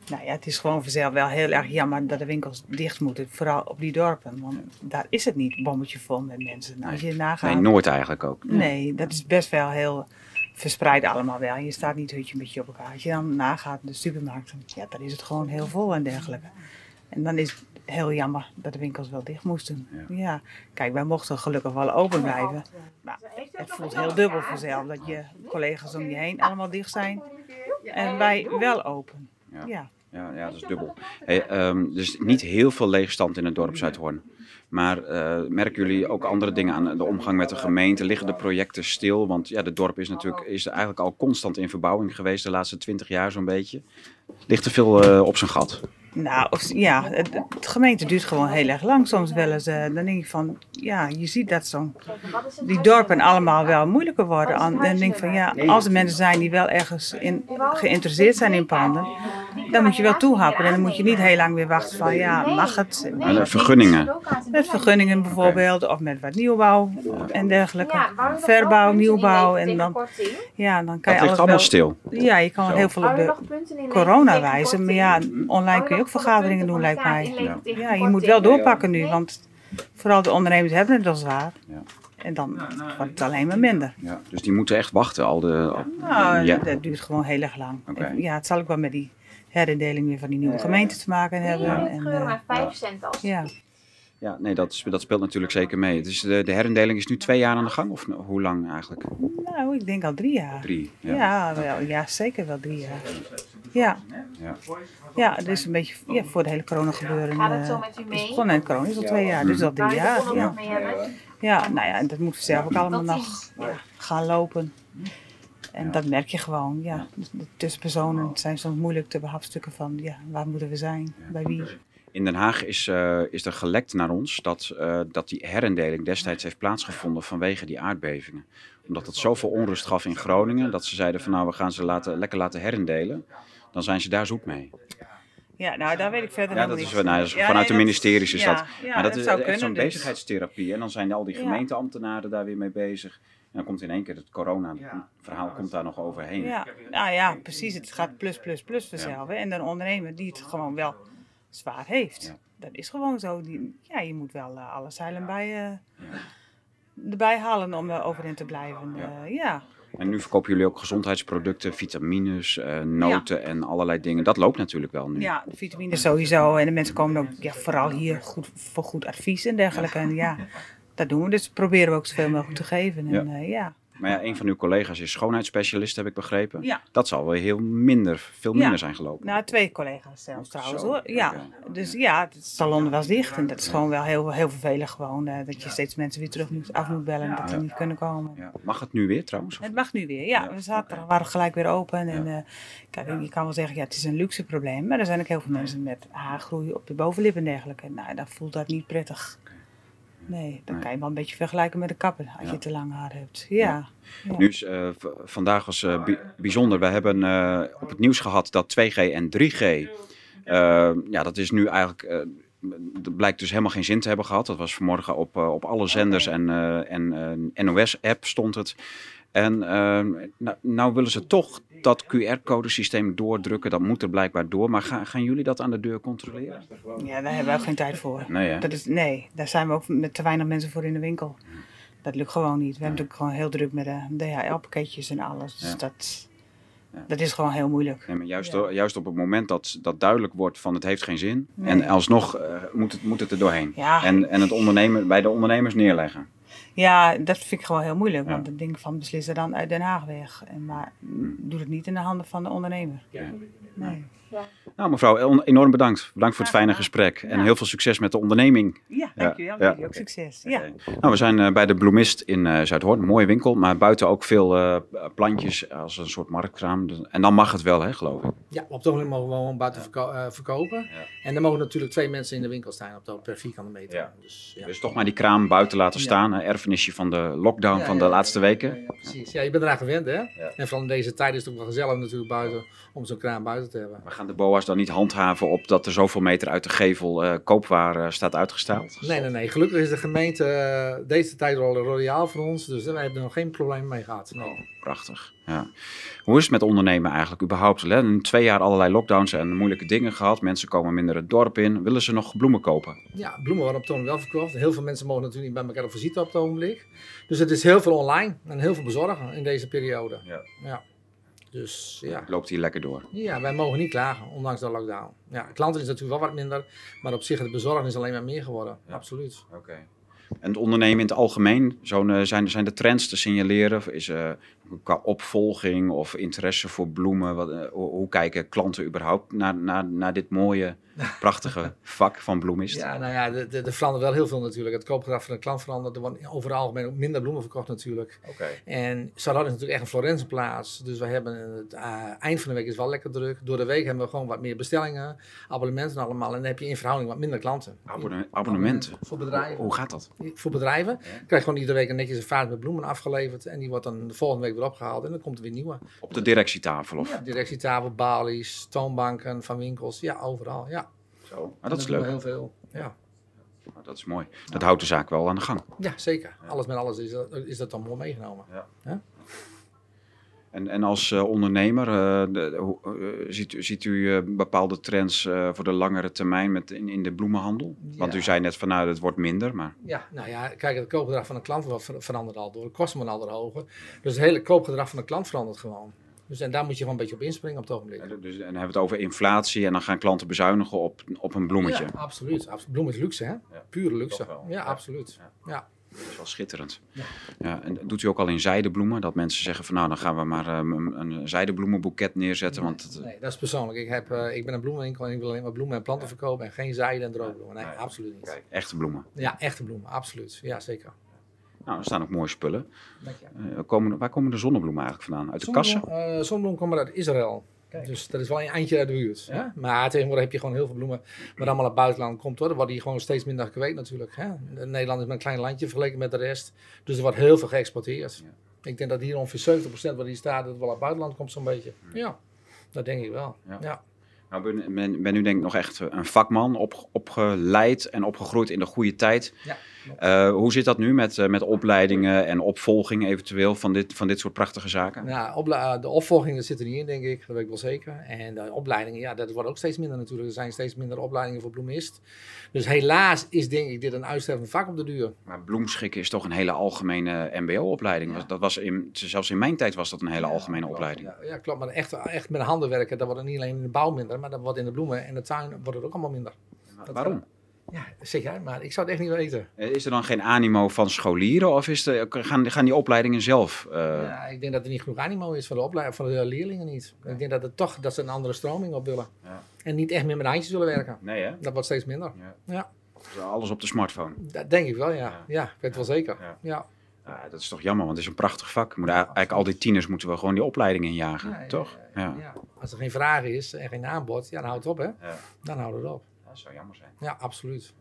Speaker 6: Nou ja, het is gewoon vanzelf wel heel erg jammer dat de winkels dicht moeten. Vooral op die dorpen. Want daar is het niet bommetje vol met mensen. Als je nagaat.
Speaker 1: Nee, nooit eigenlijk ook.
Speaker 6: Nee, dat is best wel heel verspreid allemaal wel. Je staat niet hutje met je op elkaar. Als je dan nagaat de supermarkten, ja, dan is het gewoon heel vol en dergelijke. En dan is het heel jammer dat de winkels wel dicht moesten. Ja. Kijk, wij mochten gelukkig wel open blijven. Maar het voelt heel dubbel vanzelf dat je collega's om je heen allemaal dicht zijn. En wij wel open.
Speaker 1: Ja.
Speaker 6: Ja.
Speaker 1: Ja, ja, dat is dubbel. Hey, ehm, dus niet heel veel leegstand in het dorp Zuidhoorn. Maar eh, merken jullie ook andere dingen aan de omgang met de gemeente? Liggen de projecten stil? Want ja, het dorp is natuurlijk is eigenlijk al constant in verbouwing geweest de laatste twintig jaar zo'n beetje. Ligt er veel eh, op zijn gat?
Speaker 6: Nou, of- ja, het, het gemeente duurt gewoon heel erg lang soms wel eens. eh, dan denk je van, ja, je ziet dat zo'n, die dorpen allemaal wel moeilijker worden. En dan denk ik van, ja, als er mensen zijn die wel ergens in, geïnteresseerd zijn in panden, dan moet je wel toehappen. En dan moet je niet heel lang weer wachten van, ja, mag het?
Speaker 1: De vergunningen?
Speaker 6: Met vergunningen bijvoorbeeld, of met wat nieuwbouw en dergelijke. Verbouw, nieuwbouw en dan, ja, dan kan
Speaker 1: Dat
Speaker 6: je
Speaker 1: ligt
Speaker 6: alles
Speaker 1: allemaal
Speaker 6: wel...
Speaker 1: stil.
Speaker 6: Ja, je kan heel veel op de corona wijzen. Maar ja, online kun je ook vergaderingen doen, lijkt mij. Ja, je moet wel doorpakken nu, want vooral de ondernemers hebben het wel zwaar.
Speaker 1: Ja.
Speaker 6: En dan wordt het alleen maar minder.
Speaker 1: Ja, dus die moeten echt wachten. Al de, al-
Speaker 6: Nou,
Speaker 1: ja.
Speaker 6: dat, dat duurt gewoon heel erg lang. Ja, het zal ook wel met die herindeling weer van die nieuwe gemeente te maken hebben. En, eh,
Speaker 7: en 5 cent als.
Speaker 6: ja.
Speaker 1: Ja, nee, dat, dat speelt natuurlijk zeker mee. Dus de, de herindeling is nu twee jaar aan de gang? Of hoe lang eigenlijk?
Speaker 6: Nou, ik denk al drie jaar.
Speaker 1: Drie. Ja.
Speaker 6: Ja, wel, ja, zeker wel drie jaar. Ja,
Speaker 1: Ja.
Speaker 6: ja het is een beetje ja, voor het hele corona gebeuren.
Speaker 7: Gaat het zo
Speaker 6: eh,
Speaker 7: met u
Speaker 6: is
Speaker 7: mee?
Speaker 6: begonnen en corona is al twee jaar, dus al drie
Speaker 7: de
Speaker 6: jaar.
Speaker 7: nog
Speaker 6: Ja.
Speaker 7: mee hebben?
Speaker 6: ja, nou ja, en dat moet zelf ook allemaal nog ja, gaan lopen. En dat merk je gewoon, ja. De tussenpersonen zijn soms moeilijk te behapstukken van, ja, waar moeten we zijn, bij wie.
Speaker 1: In Den Haag is, eh, is er gelekt naar ons dat, eh, dat die herindeling destijds heeft plaatsgevonden vanwege die aardbevingen. Omdat het zoveel onrust gaf in Groningen dat ze zeiden van nou we gaan ze laten, lekker laten herindelen. Dan zijn ze daar zoek mee.
Speaker 6: Ja, nou, daar weet ik verder
Speaker 1: Ja, dat is, nou, dat is
Speaker 6: Ja,
Speaker 1: vanuit de
Speaker 6: nee, dat-
Speaker 1: ministeries is
Speaker 6: ja,
Speaker 1: dat.
Speaker 6: ja,
Speaker 1: maar dat,
Speaker 6: dat
Speaker 1: is echt zo'n
Speaker 6: dus-
Speaker 1: bezigheidstherapie. En dan zijn al die gemeenteambtenaren daar weer mee bezig. En dan komt in één keer het corona-verhaal komt daar nog overheen.
Speaker 6: Ja, nou ja, precies. Het gaat plus, plus, plus vanzelf. En een ondernemer die het gewoon wel zwaar heeft.
Speaker 1: Ja.
Speaker 6: Dat is gewoon zo. Die, ja, je moet wel eh, alle zeilen bij, eh, erbij halen om er overeind te blijven.
Speaker 1: Ja.
Speaker 6: Ja.
Speaker 1: En nu verkopen jullie ook gezondheidsproducten, vitamines, eh, noten en allerlei dingen. Dat loopt natuurlijk wel nu.
Speaker 6: ja, de vitamines sowieso. En de mensen komen ook ja, vooral hier goed, voor goed advies en dergelijke. En ja, dat doen we. Dus proberen we ook zoveel mogelijk te geven. En, ja. ja.
Speaker 1: Maar ja, een van uw collega's is schoonheidsspecialist, heb ik begrepen.
Speaker 6: Ja.
Speaker 1: Dat zal wel heel minder, veel minder
Speaker 6: Ja.
Speaker 1: zijn gelopen.
Speaker 6: Nou, twee collega's zelfs trouwens
Speaker 1: Zo,
Speaker 6: hoor. Ja, dus ja, het salon was dicht en dat is gewoon wel heel, heel vervelend gewoon. eh, dat je steeds mensen weer terug moet, af moet bellen dat die niet kunnen komen.
Speaker 1: Ja. Mag het nu weer trouwens? Of-
Speaker 6: Het mag nu weer, ja. We zaten, waren gelijk weer open. En, eh, kijk, je kan wel zeggen, ja, het is een luxe probleem. Maar er zijn ook heel veel mensen met haargroei op de bovenlip en dergelijke. Nou, dan voelt dat niet prettig. Nee, dan
Speaker 1: Nee.
Speaker 6: kan je wel een beetje vergelijken met de kapper als
Speaker 1: Ja.
Speaker 6: je te lang haar hebt. Ja. ja.
Speaker 1: Nu is, eh, vandaag was eh, bi- bijzonder. We hebben eh, op het nieuws gehad dat 2G en 3G. eh, ja, dat is nu eigenlijk. dat blijkt dus helemaal geen zin te hebben gehad. Dat was vanmorgen op, op alle zenders en, eh, en eh, NOS-app stond het. En ehm, nou, nou willen ze toch dat QR-codesysteem doordrukken. Dat moet er blijkbaar door. Maar gaan, gaan jullie dat aan de deur controleren?
Speaker 6: Ja, daar hebben we ook geen tijd voor.
Speaker 1: Nee?
Speaker 6: Dat is, nee, daar zijn we ook met te weinig mensen voor in de winkel. Dat lukt gewoon niet. We hebben natuurlijk gewoon heel druk met de DHL-pakketjes en alles. Dus dat,
Speaker 1: Ja.
Speaker 6: dat is gewoon heel moeilijk.
Speaker 1: Nee, maar juist,
Speaker 6: Ja.
Speaker 1: juist op het moment dat dat duidelijk wordt van het heeft geen zin.
Speaker 6: Nee.
Speaker 1: En alsnog eh, moet, het, moet het er doorheen.
Speaker 6: Ja.
Speaker 1: En, en het ondernemen, bij de ondernemers neerleggen.
Speaker 6: Ja, dat vind ik gewoon heel moeilijk. Want het ding van beslissen dan uit Den Haag weg. En, maar mm, doe het niet in de handen van de ondernemer. Nee.
Speaker 1: Nou mevrouw, enorm bedankt. Bedankt voor het fijne gesprek. En
Speaker 6: Ja.
Speaker 1: heel veel succes met de onderneming.
Speaker 6: Ja, dankjewel.
Speaker 1: ja.
Speaker 6: Jullie ook succes. Ja.
Speaker 1: Nou, we zijn eh, bij de Bloemist in eh Zuidhoorn. Een mooie winkel, maar buiten ook veel eh, plantjes als een soort marktkraam. Dus- En dan mag het wel, hè, geloof ik.
Speaker 7: Ja, op het ogenblik mogen we gewoon buiten verko- eh, verkopen. En er mogen natuurlijk twee mensen in de winkel staan op de, per vierkante meter.
Speaker 1: Ja.
Speaker 7: Dus, ja.
Speaker 1: Dus toch maar die kraam buiten laten
Speaker 7: Ja.
Speaker 1: staan. Een erfenisje van de lockdown
Speaker 7: Ja,
Speaker 1: van
Speaker 7: ja,
Speaker 1: de
Speaker 7: ja,
Speaker 1: laatste
Speaker 7: ja,
Speaker 1: weken.
Speaker 7: Ja, ja, precies. Ja, je bent eraan gewend, hè? En vooral in deze tijd is het ook wel gezellig natuurlijk buiten om zo'n kraan buiten te hebben.
Speaker 1: Gaan de BOA's dan niet handhaven op dat er zoveel meter uit de gevel eh, koopwaar eh, staat uitgesteld?
Speaker 7: Nee, nee, nee. Gelukkig is de gemeente eh, deze tijd al royaal voor ons. Dus wij hebben er nog geen probleem mee gehad. Nee.
Speaker 1: Prachtig. Ja. Hoe is het met ondernemen eigenlijk überhaupt? hè? Twee jaar allerlei lockdowns en moeilijke dingen gehad. Mensen komen minder het dorp in. Willen ze nog bloemen kopen?
Speaker 7: Ja, bloemen worden op toon wel verkocht. Heel veel mensen mogen natuurlijk niet bij elkaar op visite op het ogenblik. Dus het is heel veel online en heel veel bezorgen in deze periode.
Speaker 1: Ja.
Speaker 7: ja. Dus ja.
Speaker 1: Loopt hier lekker door?
Speaker 7: Ja, wij mogen niet klagen, ondanks de lockdown. Ja, klanten is natuurlijk wel wat minder, maar op zich het bezorgen is alleen maar meer geworden.
Speaker 1: Ja.
Speaker 7: Absoluut.
Speaker 1: Oké. En het ondernemen in het algemeen, zo'n, eh, zijn, zijn de trends te signaleren? Is er qua opvolging of interesse voor bloemen? Wat, eh, hoe, kijken klanten überhaupt naar, naar, naar dit mooie, prachtige vak van bloemist?
Speaker 7: Ja, nou ja, er- er er verandert wel heel veel natuurlijk. Het koopgedrag van de klant verandert. Er worden over het algemeen ook minder bloemen verkocht natuurlijk.
Speaker 1: Oké.
Speaker 7: En Sarah is natuurlijk echt een Florence plaats. Dus we hebben het eh, eind van de week is wel lekker druk. Door de week hebben we gewoon wat meer bestellingen, abonnementen allemaal. En dan heb je in verhouding wat minder klanten.
Speaker 1: Abonne- abonnementen.
Speaker 7: Voor bedrijven.
Speaker 1: Hoe gaat dat?
Speaker 7: Voor bedrijven. krijg je gewoon iedere week een netjes een vaart met bloemen afgeleverd. En die wordt dan de volgende week opgehaald. En dan komt er weer nieuwe.
Speaker 1: Op de directietafel of
Speaker 7: Ja, directietafel, balies, toonbanken van winkels. Ja, overal. Ja.
Speaker 1: zo? Maar dat is leuk.
Speaker 7: Heel veel. Ja.
Speaker 1: Nou, Dat is mooi. Dat houdt de zaak wel aan de gang.
Speaker 7: ja, zeker. Alles met alles is dat, is dat dan mooi meegenomen.
Speaker 1: En, en als eh, ondernemer, eh, de- hoe- eh, ziet, u- ziet u bepaalde trends voor de langere termijn met, in, in de bloemenhandel? Want
Speaker 7: Ja.
Speaker 1: u zei net van nou, het wordt minder, maar
Speaker 7: Ja, nou ja, kijk, het koopgedrag van de klant verandert al door. De kosten worden al hoger. Dus het hele koopgedrag van de klant verandert gewoon. Dus en daar moet je gewoon een beetje op inspringen op het ogenblik.
Speaker 1: eh, dus, en dan hebben we het over inflatie en dan gaan klanten bezuinigen op, op een bloemetje.
Speaker 7: Ja, absoluut. absoluut. Bloem is luxe, hè? Pure luxe. Ja. absoluut.
Speaker 1: Ja. Dat is wel schitterend.
Speaker 7: Ja.
Speaker 1: Ja. en doet u ook al in zijdebloemen? Dat mensen zeggen van nou, dan gaan we maar eh, een, zijdebloemenboeket neerzetten. Want het,
Speaker 7: Nee, dat is persoonlijk. Ik, heb, eh, ik ben een bloemenwinkel en ik wil alleen maar bloemen en planten verkopen en geen zijde en droogbloemen. Nee,
Speaker 1: Nee.
Speaker 7: absoluut niet.
Speaker 1: kijk, echte bloemen.
Speaker 7: Ja, echte bloemen, absoluut. Ja, zeker.
Speaker 1: Nou, er staan ook mooie spullen. Eh, komen, waar komen de zonnebloemen eigenlijk vandaan? Uit de kassen?
Speaker 7: Zonnebloem, eh, zonnebloem komt uit Israël. Dus dat is wel een eindje uit de buurt. Hè? Maar tegenwoordig heb je gewoon heel veel bloemen. Maar allemaal uit het buitenland komt hoor. Dan die gewoon steeds minder gekweekt natuurlijk. Hè? Nederland is maar een klein landje vergeleken met de rest. Dus er wordt heel veel geëxporteerd. Ik denk dat hier ongeveer 70% wat hier staat, dat wel uit het buitenland komt zo'n beetje. Ja, dat denk ik wel.
Speaker 1: Ja.
Speaker 7: Ja.
Speaker 1: Nou, ben, ben, ben u denk ik nog echt een vakman, op, opgeleid en opgegroeid in de goede tijd.
Speaker 7: Ja,
Speaker 1: Eh, hoe zit dat nu met, eh, met opleidingen en opvolging eventueel van dit, van dit soort prachtige zaken?
Speaker 7: Nou, opla- de opvolging dat zit er niet in, denk ik. Dat weet ik wel zeker. En de opleidingen, ja, dat wordt ook steeds minder natuurlijk. Er zijn steeds minder opleidingen voor bloemist. Dus helaas is, denk ik, dit een uitstervend vak op de duur.
Speaker 1: Maar bloemschikken is toch een hele algemene mbo-opleiding.
Speaker 7: Ja.
Speaker 1: Dat was in, zelfs in mijn tijd was dat een hele algemene
Speaker 7: Klopt,
Speaker 1: opleiding.
Speaker 7: Ja, ja, klopt. Maar echt, echt met handen werken, dat wordt niet alleen in de bouw minder, maar dat wordt in de bloemen en de tuin wordt het ook allemaal minder. Dat-
Speaker 1: Waarom?
Speaker 7: Ja, zeg jij, maar ik zou het echt niet weten.
Speaker 1: Eh, Is er dan geen animo van scholieren of is er, gaan, gaan die opleidingen zelf? eh,
Speaker 7: ja, ik denk dat er niet genoeg animo is van de, opleiding, van de leerlingen niet. Ik denk dat, het toch, dat ze een andere stroming op willen.
Speaker 1: Ja.
Speaker 7: En niet echt meer met handjes willen werken.
Speaker 1: Nee hè?
Speaker 7: Dat wordt steeds minder.
Speaker 1: Ja.
Speaker 7: Ja,
Speaker 1: Dus Alles op de smartphone.
Speaker 7: dat denk ik wel, ja.
Speaker 1: Ja.
Speaker 7: Ik weet wel zeker.
Speaker 1: Ja. Dat is toch jammer, want het is een prachtig vak. Moet, eigenlijk al die tieners moeten we gewoon die opleidingen injagen,
Speaker 7: Ja, ja,
Speaker 1: toch? Ja.
Speaker 7: Ja. Ja. Als er geen vraag is en geen aanbod, ja, dan houdt het op, hè.
Speaker 1: Ja.
Speaker 7: Dan houdt het op.
Speaker 1: Dat zou jammer zijn.
Speaker 7: Ja, absoluut.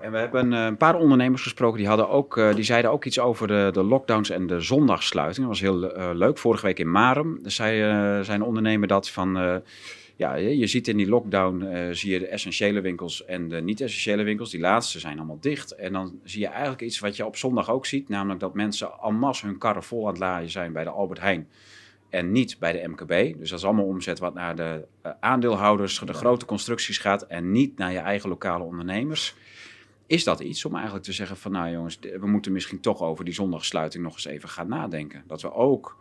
Speaker 1: En we hebben eh, een paar ondernemers gesproken, die, hadden ook, eh, die zeiden ook iets over de, de lockdowns en de zondagsluiting. Dat was heel eh, leuk. Vorige week in Marum dus zei, eh, zijn ondernemer dat van... eh, ja, je je ziet in die lockdown eh, zie je de essentiële winkels en de niet-essentiële winkels. Die laatste zijn allemaal dicht. En dan zie je eigenlijk iets wat je op zondag ook ziet. Namelijk dat mensen en masse hun karren vol aan het laaien zijn bij de Albert Heijn. En niet bij de MKB. Dus dat is allemaal omzet wat naar de eh, aandeelhouders, de grote constructies gaat. En niet naar je eigen lokale ondernemers. Is dat iets om eigenlijk te zeggen van nou jongens, we moeten misschien toch over die zondagsluiting nog eens even gaan nadenken. Dat we ook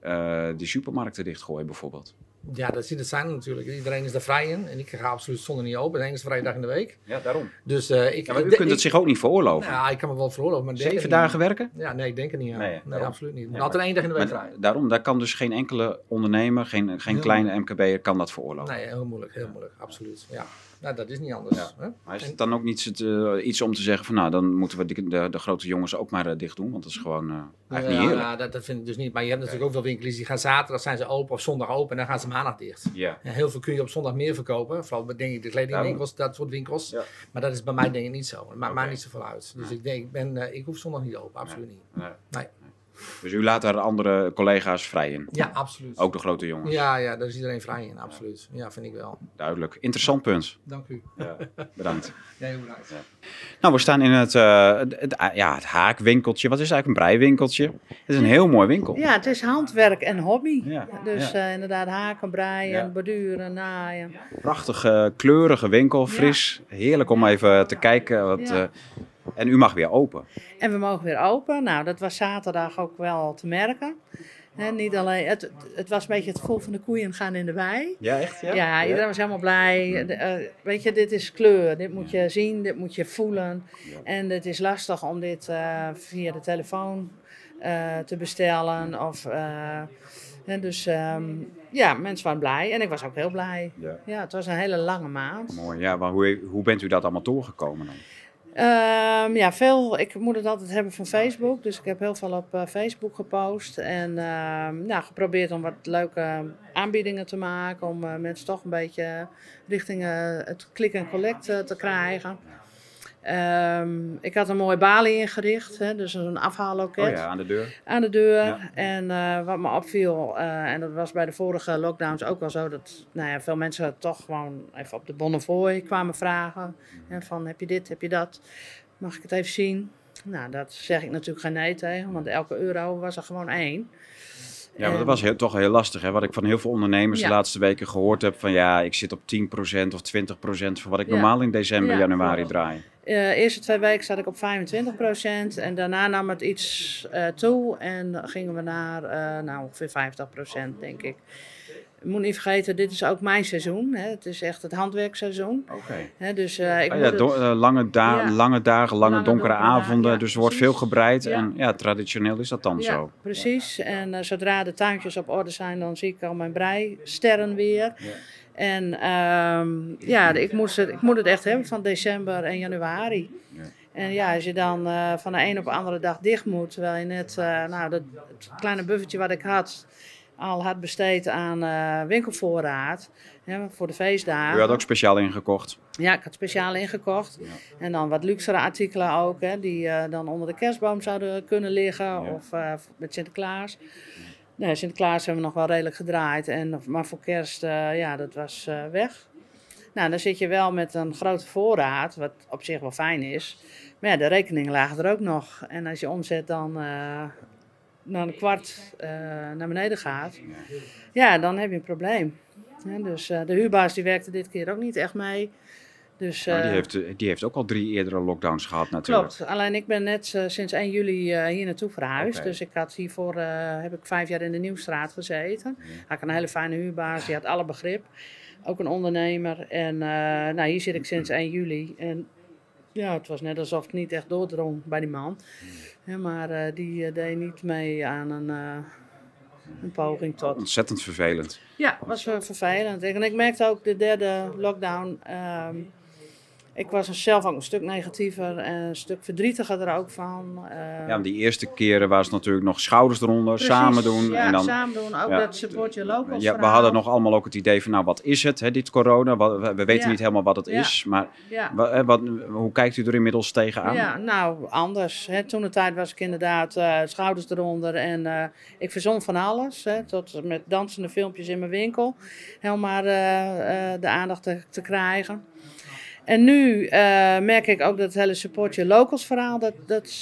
Speaker 1: eh, die supermarkten dichtgooien bijvoorbeeld.
Speaker 7: Ja, dat ziet het zijn natuurlijk. Iedereen is er vrij in. En ik ga absoluut zondag niet open. De enige vrije dag in de week.
Speaker 1: Ja, daarom.
Speaker 7: Dus eh, ik...
Speaker 1: Ja, maar u kunt het
Speaker 7: ik-
Speaker 1: zich ook niet veroorloven.
Speaker 7: Ja, ik kan me wel veroorloven. Maar
Speaker 1: Zeven
Speaker 7: het niet.
Speaker 1: dagen werken?
Speaker 7: Ja, nee, ik denk er niet aan.
Speaker 1: Nee,
Speaker 7: absoluut niet.
Speaker 1: Ja,
Speaker 7: Altijd één dag in de week vrij.
Speaker 1: daarom, daar kan dus geen enkele ondernemer, geen, geen
Speaker 7: Heel
Speaker 1: kleine MKB'er kan dat veroorloven.
Speaker 7: Nee, heel moeilijk. Heel moeilijk. Absoluut. Ja. Nou, dat is niet anders.
Speaker 1: Ja.
Speaker 7: Hè?
Speaker 1: Maar is het dan ook niet eh, iets om te zeggen van nou, dan moeten we de, de, de grote jongens ook maar eh, dicht doen? Want dat is gewoon eh, eigenlijk
Speaker 7: Ja,
Speaker 1: niet eerlijk.
Speaker 7: nou, dat, dat vind ik dus niet. Maar je hebt natuurlijk ook wel winkeliers die gaan zaterdag zijn ze open of zondag open en dan gaan ze maandag dicht.
Speaker 1: Ja.
Speaker 7: En heel veel kun je op zondag meer verkopen. Vooral denk ik de kledingwinkels, dat soort winkels.
Speaker 1: Ja.
Speaker 7: Maar dat is bij mij denk ik niet zo. Het maakt mij
Speaker 1: Oké.
Speaker 7: niet zoveel uit. Dus ik denk, ik, ben, ik hoef zondag niet open. Absoluut niet.
Speaker 1: Nee. Dus u laat daar andere collega's vrij in?
Speaker 7: Ja, absoluut.
Speaker 1: Ook de grote jongens?
Speaker 7: Ja, ja, daar is iedereen vrij in. Absoluut. Ja, vind ik wel.
Speaker 1: Duidelijk. Interessant punt.
Speaker 7: Dank u.
Speaker 1: Ja, bedankt.
Speaker 7: Jij ook bedankt.
Speaker 1: Nou, we staan in het, eh, het, ah, ja, het haakwinkeltje. Wat is eigenlijk een breiwinkeltje? Het is een heel mooi winkel.
Speaker 8: Ja, het is handwerk en hobby.
Speaker 1: Ja,
Speaker 8: Dus
Speaker 1: ja.
Speaker 8: eh, inderdaad haken, breien,
Speaker 1: Ja.
Speaker 8: borduren, naaien.
Speaker 1: Prachtige, kleurige winkel, fris. Heerlijk om even te kijken. Wat,
Speaker 8: Ja.
Speaker 1: En u mag weer open.
Speaker 8: En we mogen weer open. Nou, dat was zaterdag ook wel te merken. Niet alleen, het, het was een beetje het gevoel van de koeien gaan in de wei.
Speaker 1: Ja, echt?
Speaker 8: Ja, iedereen was helemaal blij. De, eh, weet je, dit is kleur. Dit moet je zien, dit moet je voelen. En het is lastig om dit eh, via de telefoon eh, te bestellen. Of, en dus ehm, ja, mensen waren blij. En ik was ook heel blij.
Speaker 1: Ja.
Speaker 8: Ja, het was een hele lange maand.
Speaker 1: Mooi. Ja, maar hoe, hoe bent u dat allemaal doorgekomen dan?
Speaker 8: Ehm, ja, veel. Ik moet het altijd hebben van Facebook. Dus ik heb heel veel op eh, Facebook gepost. En nou, geprobeerd om wat leuke aanbiedingen te maken. Om eh, mensen toch een beetje richting eh, het click en collect te krijgen. Ehm, ik had een mooie balie ingericht. Hè, dus een afhaalloket
Speaker 1: Oh ja, aan de deur.
Speaker 8: aan de deur.
Speaker 1: Ja.
Speaker 8: En eh, wat me opviel, eh, en dat was bij de vorige lockdowns ook wel zo, dat nou ja, veel mensen toch gewoon even op de Bonnefoy kwamen vragen. En van heb je dit, heb je dat, mag ik het even zien? Nou, dat zeg ik natuurlijk geen nee tegen, want elke euro was er gewoon één.
Speaker 1: Ja, maar dat was heel, toch heel lastig. Hè? Wat ik van heel veel ondernemers de laatste weken gehoord heb. Van ja, ik zit op 10% of 20% van wat ik
Speaker 8: Ja.
Speaker 1: normaal in december,
Speaker 8: Ja,
Speaker 1: januari draai.
Speaker 8: De eerste twee weken zat ik op 25% en daarna nam het iets eh, toe en gingen we naar eh, nou, ongeveer 50% denk ik. Je moet niet vergeten, dit is ook mijn seizoen. Hè. Het is echt het handwerkseizoen.
Speaker 1: Oké.
Speaker 8: Hè, dus eh, ik
Speaker 1: Ah ja, do- lange, da-
Speaker 8: Ja.
Speaker 1: lange dagen, lange,
Speaker 8: Lange
Speaker 1: donkere avonden.
Speaker 8: ja,
Speaker 1: dus er wordt veel gebreid. En ja, traditioneel is dat dan
Speaker 8: ja,
Speaker 1: zo.
Speaker 8: precies. En eh, zodra de tuintjes op orde zijn, dan zie ik al mijn breisterren weer. En ehm, ja, ik, moest het, ik moet het echt hebben van december en januari.
Speaker 1: Ja.
Speaker 8: En ja, als je dan van de een op de andere dag dicht moet, terwijl je net nou, dat, het kleine buffertje wat ik had, al had besteed aan eh, winkelvoorraad hè, voor de feestdagen.
Speaker 1: U had ook speciaal ingekocht.
Speaker 8: Ja, ik had speciaal ingekocht. En dan wat luxere artikelen ook, hè, die eh, dan onder de kerstboom zouden kunnen liggen. Of eh, met Sinterklaas. Nee, Sinterklaas hebben we nog wel redelijk gedraaid. En, maar voor kerst, ja, dat was weg. Nou, dan zit je wel met een grote voorraad, wat op zich wel fijn is. Maar ja, de rekeningen lagen er ook nog. En als je omzet dan naar een kwart eh, naar beneden gaat, ja, dan heb je een probleem. Ja, dus eh, de huurbaas die werkte dit keer ook niet echt mee. Dus,
Speaker 1: Maar die,
Speaker 8: eh,
Speaker 1: heeft, die heeft ook al drie eerdere lockdowns gehad natuurlijk.
Speaker 8: Klopt, alleen ik ben net sinds 1 juli eh, hier naartoe verhuisd. Dus ik had hiervoor eh, heb ik vijf jaar in de Nieuwstraat gezeten. Had ik een hele fijne huurbaas, die had alle begrip. Ook een ondernemer. En eh, nou, hier zit ik sinds 1 juli. En ja, het was net alsof het niet echt doordrong bij die man. Ja, maar eh, die eh, deed niet mee aan een, eh, een poging tot.
Speaker 1: Ontzettend vervelend.
Speaker 8: Ja, was vervelend. En ik merkte ook de derde lockdown. ehm, ik was zelf ook een stuk negatiever en een stuk verdrietiger er ook van. Eh,
Speaker 1: Ja, want die eerste keren was het natuurlijk nog schouders eronder,
Speaker 8: precies,
Speaker 1: samen doen.
Speaker 8: Ja,
Speaker 1: en dan,
Speaker 8: samen doen. Ook
Speaker 1: ja.
Speaker 8: dat support your locals
Speaker 1: ja, we hadden nog allemaal ook het idee van, nou wat is het, hè, dit corona? Wat- we, we weten
Speaker 8: Ja.
Speaker 1: niet helemaal wat het is, maar hè, wat, hoe kijkt u er inmiddels tegenaan?
Speaker 8: Ja, nou, anders. Hè. Toen de tijd was ik inderdaad eh, schouders eronder en eh, ik verzon van alles. Hè, tot met dansende filmpjes in mijn winkel. Helemaal eh, eh, de aandacht te, te krijgen. En nu eh, merk ik ook dat het hele support your locals verhaal, dat, dat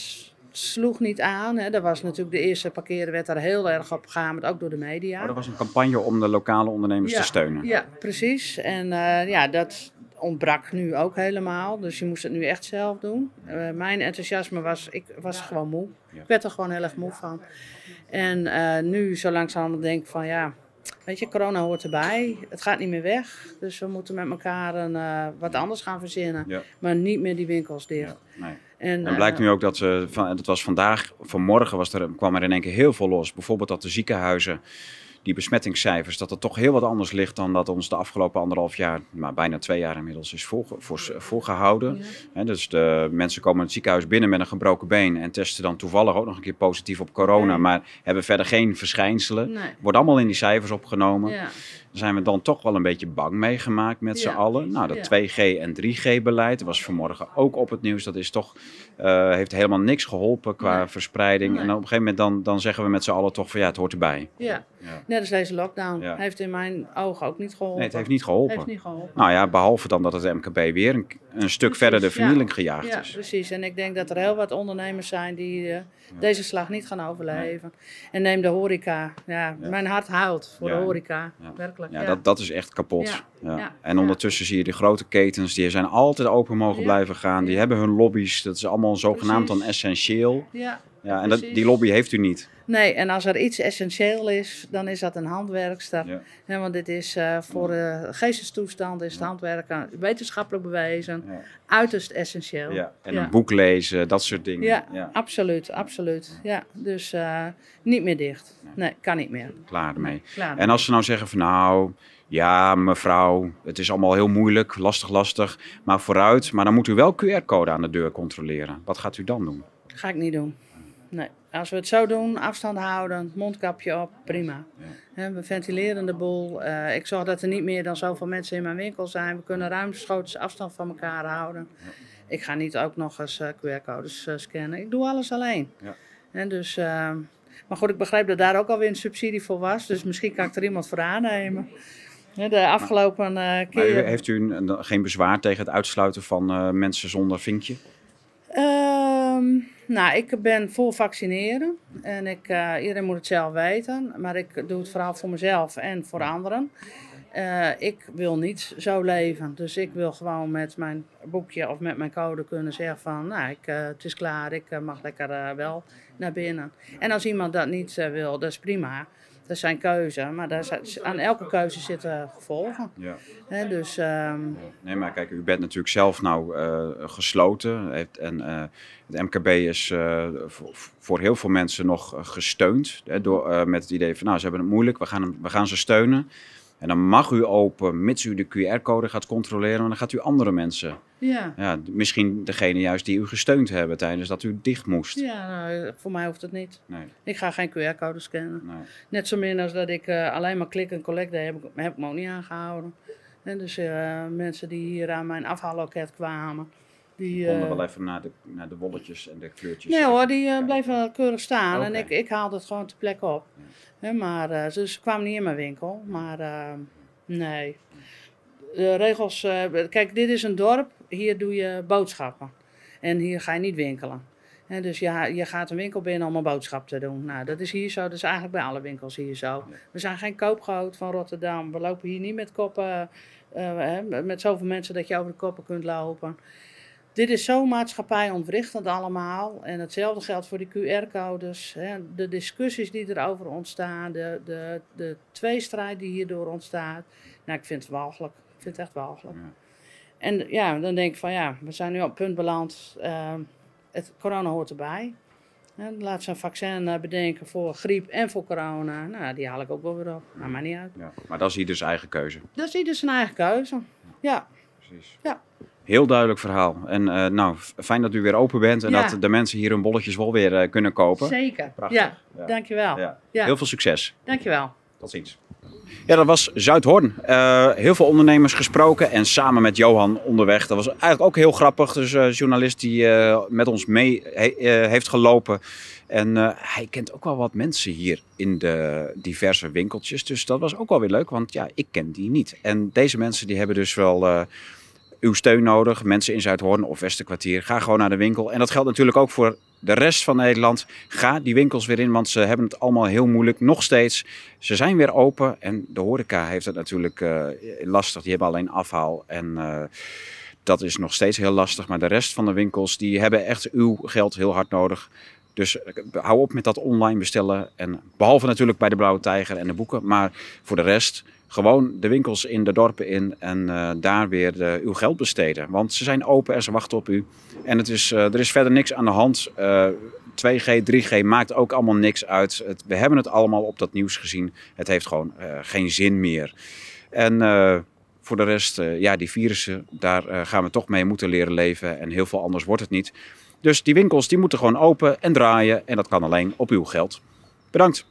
Speaker 8: sloeg niet aan. Hè. Dat was natuurlijk de eerste parkeren, werd daar heel erg op gehamerd, ook door de media.
Speaker 1: Oh, dat was een campagne om de lokale ondernemers
Speaker 8: Ja,
Speaker 1: te steunen.
Speaker 8: Ja, precies. En eh, ja, dat ontbrak nu ook helemaal. Dus je moest het nu echt zelf doen. Eh, mijn enthousiasme was, ik was gewoon moe. Ik werd er gewoon heel erg moe van. En nu zo langzaam denk ik van ja, weet je, corona hoort erbij. Het gaat niet meer weg. Dus we moeten met elkaar een, eh, wat anders gaan verzinnen.
Speaker 1: Ja.
Speaker 8: Maar niet meer die winkels dicht.
Speaker 1: Ja, nee.
Speaker 8: En,
Speaker 1: En blijkt
Speaker 8: eh,
Speaker 1: nu ook dat, eh, van, dat was vandaag, vanmorgen was er, kwam er in één keer heel veel los. Bijvoorbeeld dat de ziekenhuizen, die besmettingscijfers, dat het toch heel wat anders ligt dan dat ons de afgelopen anderhalf jaar, maar bijna twee jaar inmiddels, is voor, voorgehouden. Dus de mensen komen het ziekenhuis binnen met een gebroken been en testen dan toevallig ook nog een keer positief op corona,
Speaker 8: Nee.
Speaker 1: maar hebben verder geen verschijnselen.
Speaker 8: Nee.
Speaker 1: Wordt allemaal in die cijfers opgenomen.
Speaker 8: Ja.
Speaker 1: Zijn we dan toch wel een beetje bang meegemaakt met z'n
Speaker 8: Ja.
Speaker 1: allen. Nou, dat
Speaker 8: Ja.
Speaker 1: 2G en 3G-beleid was vanmorgen ook op het nieuws. Dat is toch, eh, heeft helemaal niks geholpen qua
Speaker 8: Nee.
Speaker 1: verspreiding.
Speaker 8: Nee.
Speaker 1: En op een gegeven moment dan, dan zeggen we met z'n allen toch van ja, het hoort erbij.
Speaker 8: Ja.
Speaker 1: Ja.
Speaker 8: net als deze lockdown.
Speaker 1: Ja.
Speaker 8: Heeft in mijn ogen ook niet geholpen.
Speaker 1: Nee, het heeft niet geholpen.
Speaker 8: Heeft niet geholpen.
Speaker 1: Nou ja, behalve dan dat het MKB weer een, een stuk
Speaker 8: Precies,
Speaker 1: verder de
Speaker 8: ja.
Speaker 1: vernieling gejaagd
Speaker 8: Ja,
Speaker 1: is.
Speaker 8: precies. En ik denk dat er heel wat ondernemers zijn die eh, deze slag niet gaan overleven. En neem de horeca. Ja,
Speaker 1: Ja.
Speaker 8: mijn hart huilt voor
Speaker 1: Ja.
Speaker 8: de horeca.
Speaker 1: Ja. Ja, Dat, dat is echt kapot. En ondertussen zie je de grote ketens, die zijn altijd open mogen blijven gaan. Die hebben hun lobby's, dat is allemaal zogenaamd dan essentieel.
Speaker 8: Ja.
Speaker 1: Ja, en dat, die lobby heeft u niet.
Speaker 8: Nee, en als er iets essentieel is, dan is dat een handwerkster.
Speaker 1: Ja.
Speaker 8: Want dit is eh, voor de geestestoestand is het handwerken wetenschappelijk bewezen. Uiterst essentieel.
Speaker 1: Ja, en
Speaker 8: Ja.
Speaker 1: een boek lezen, dat soort dingen.
Speaker 8: Ja,
Speaker 1: Ja,
Speaker 8: absoluut, absoluut. Ja, dus eh, niet meer dicht. Nee, kan niet meer.
Speaker 1: klaar ermee.
Speaker 8: Klaar.
Speaker 1: En als ze nou zeggen van nou, ja mevrouw, het is allemaal heel moeilijk, lastig, lastig, maar vooruit. Maar dan moet u wel QR-code aan de deur controleren. Wat gaat u dan doen?
Speaker 8: Ga ik niet doen. Nee. Als we het zo doen, afstand houden, mondkapje op, prima. Hè, we ventileren de boel. Eh, ik zorg dat er niet meer dan zoveel mensen in mijn winkel zijn. We kunnen ruimschoots afstand van elkaar houden. Ik ga niet ook nog eens eh, QR-codes eh, scannen. Ik doe alles alleen.
Speaker 1: Ja.
Speaker 8: En dus, maar goed, ik begrijp dat daar ook alweer een subsidie voor was. Dus misschien kan ik er iemand voor aannemen. De afgelopen
Speaker 1: Maar
Speaker 8: keer...
Speaker 1: heeft u een- geen bezwaar tegen het uitsluiten van mensen zonder vinkje?
Speaker 8: Ehm, nou, ik ben voor vaccineren. En ik, eh, iedereen moet het zelf weten. Maar ik doe het vooral voor mezelf en voor anderen. Eh, ik wil niet zo leven. Dus ik wil gewoon met mijn boekje of met mijn code kunnen zeggen van... Nou, ik, eh, het is klaar, ik mag lekker wel naar binnen. En als iemand dat niet wil, dat is prima. Dat zijn keuze. Maar daar zit- aan elke keuze zitten gevolgen.
Speaker 1: Ja.
Speaker 8: Dus... ehm,
Speaker 1: Nee, maar kijk, u bent natuurlijk zelf nou eh, gesloten. Heeft- En eh, het MKB is eh, voor, voor heel veel mensen nog gesteund. Hè, door, met het idee van, nou, ze hebben het moeilijk, we gaan, we gaan ze steunen. En dan mag u open, mits u de QR-code gaat controleren. Maar dan gaat u andere mensen,
Speaker 8: ja.
Speaker 1: ja, misschien degene juist die u gesteund hebben tijdens dat u dicht moest.
Speaker 8: Ja, nou, voor mij hoeft het niet.
Speaker 1: Nee,
Speaker 8: Ik ga geen QR-code scannen.
Speaker 1: nee.
Speaker 8: Net zo min als dat ik eh, alleen maar klik en collect deed, heb ik, heb ik me ook niet aangehouden. En dus eh, mensen die hier aan mijn afhaalloket kwamen, die...
Speaker 1: We konden
Speaker 8: eh,
Speaker 1: wel even naar de, naar de wolletjes en de kleurtjes.
Speaker 8: nee hoor, die eh, bleven keurig staan en ik, ik haalde het gewoon ter plekke op. Maar, eh, dus ze kwamen niet in mijn winkel, maar nee. De regels, kijk dit is een dorp, hier doe je boodschappen. En hier ga je niet winkelen. Dus je, je gaat een winkel binnen om een boodschap te doen. Nou, dat is hier zo, dat is eigenlijk bij alle winkels hier zo. We zijn geen koopgoot van Rotterdam. We lopen hier niet met koppen, hè, met zoveel mensen dat je over de koppen kunt lopen. Dit is zo maatschappijontwrichtend allemaal. En hetzelfde geldt voor die QR-codes. De discussies die erover ontstaan, de, de, de tweestrijd die hierdoor ontstaat. Nou, ik vind het walgelijk. Ik vind het echt walgelijk.
Speaker 1: Ja.
Speaker 8: En ja, dan denk ik van ja, we zijn nu op het punt beland. ehm, het corona hoort erbij. Hè, laat ze een vaccin eh, bedenken voor griep en voor corona. Nou, die haal ik ook wel weer op. Maakt mij niet uit.
Speaker 1: Ja. Maar dat is ieders eigen keuze.
Speaker 8: Dat is ieder zijn eigen keuze. Ja.
Speaker 1: Precies.
Speaker 8: Ja.
Speaker 1: Heel duidelijk verhaal. En eh, nou, fijn dat u weer open bent en
Speaker 8: Ja.
Speaker 1: dat de mensen hier hun bolletjes wel weer eh, kunnen kopen.
Speaker 8: Zeker.
Speaker 1: Prachtig.
Speaker 8: Ja,
Speaker 1: Ja.
Speaker 8: dankjewel.
Speaker 1: Ja. Heel veel succes.
Speaker 8: Dankjewel.
Speaker 1: Tot ziens. Ja, dat was Zuidhoorn. Eh, heel veel ondernemers gesproken en samen met Johan onderweg. Dat was eigenlijk ook heel grappig. Dus een journalist die met ons mee he- heeft gelopen. En hij kent ook wel wat mensen hier in de diverse winkeltjes. Dus dat was ook wel weer leuk, want ja, ik ken die niet. En deze mensen die hebben dus wel uw steun nodig. Mensen in Zuidhoorn of Westerkwartier, ga gewoon naar de winkel. En dat geldt natuurlijk ook voor de rest van Nederland. Ga die winkels weer in, want ze hebben het allemaal heel moeilijk. Nog steeds. Ze zijn weer open en de horeca heeft het natuurlijk eh, lastig. Die hebben alleen afhaal en... eh, dat is nog steeds heel lastig, maar de rest van de winkels die hebben echt uw geld heel hard nodig. Dus eh, hou op met dat online bestellen. En behalve natuurlijk bij de Blauwe Tijger en de boeken. Maar voor de rest gewoon de winkels in de dorpen in. En eh, daar weer eh, uw geld besteden. Want ze zijn open en ze wachten op u. En het is, eh, er is verder niks aan de hand. Eh, 2G, 3G maakt ook allemaal niks uit. We hebben het allemaal op dat nieuws gezien. Het heeft gewoon geen zin meer. En voor de rest, ja, die virussen, daar gaan we toch mee moeten leren leven. En heel veel anders wordt het niet. Dus die winkels die moeten gewoon open en draaien. En dat kan alleen op uw geld. Bedankt.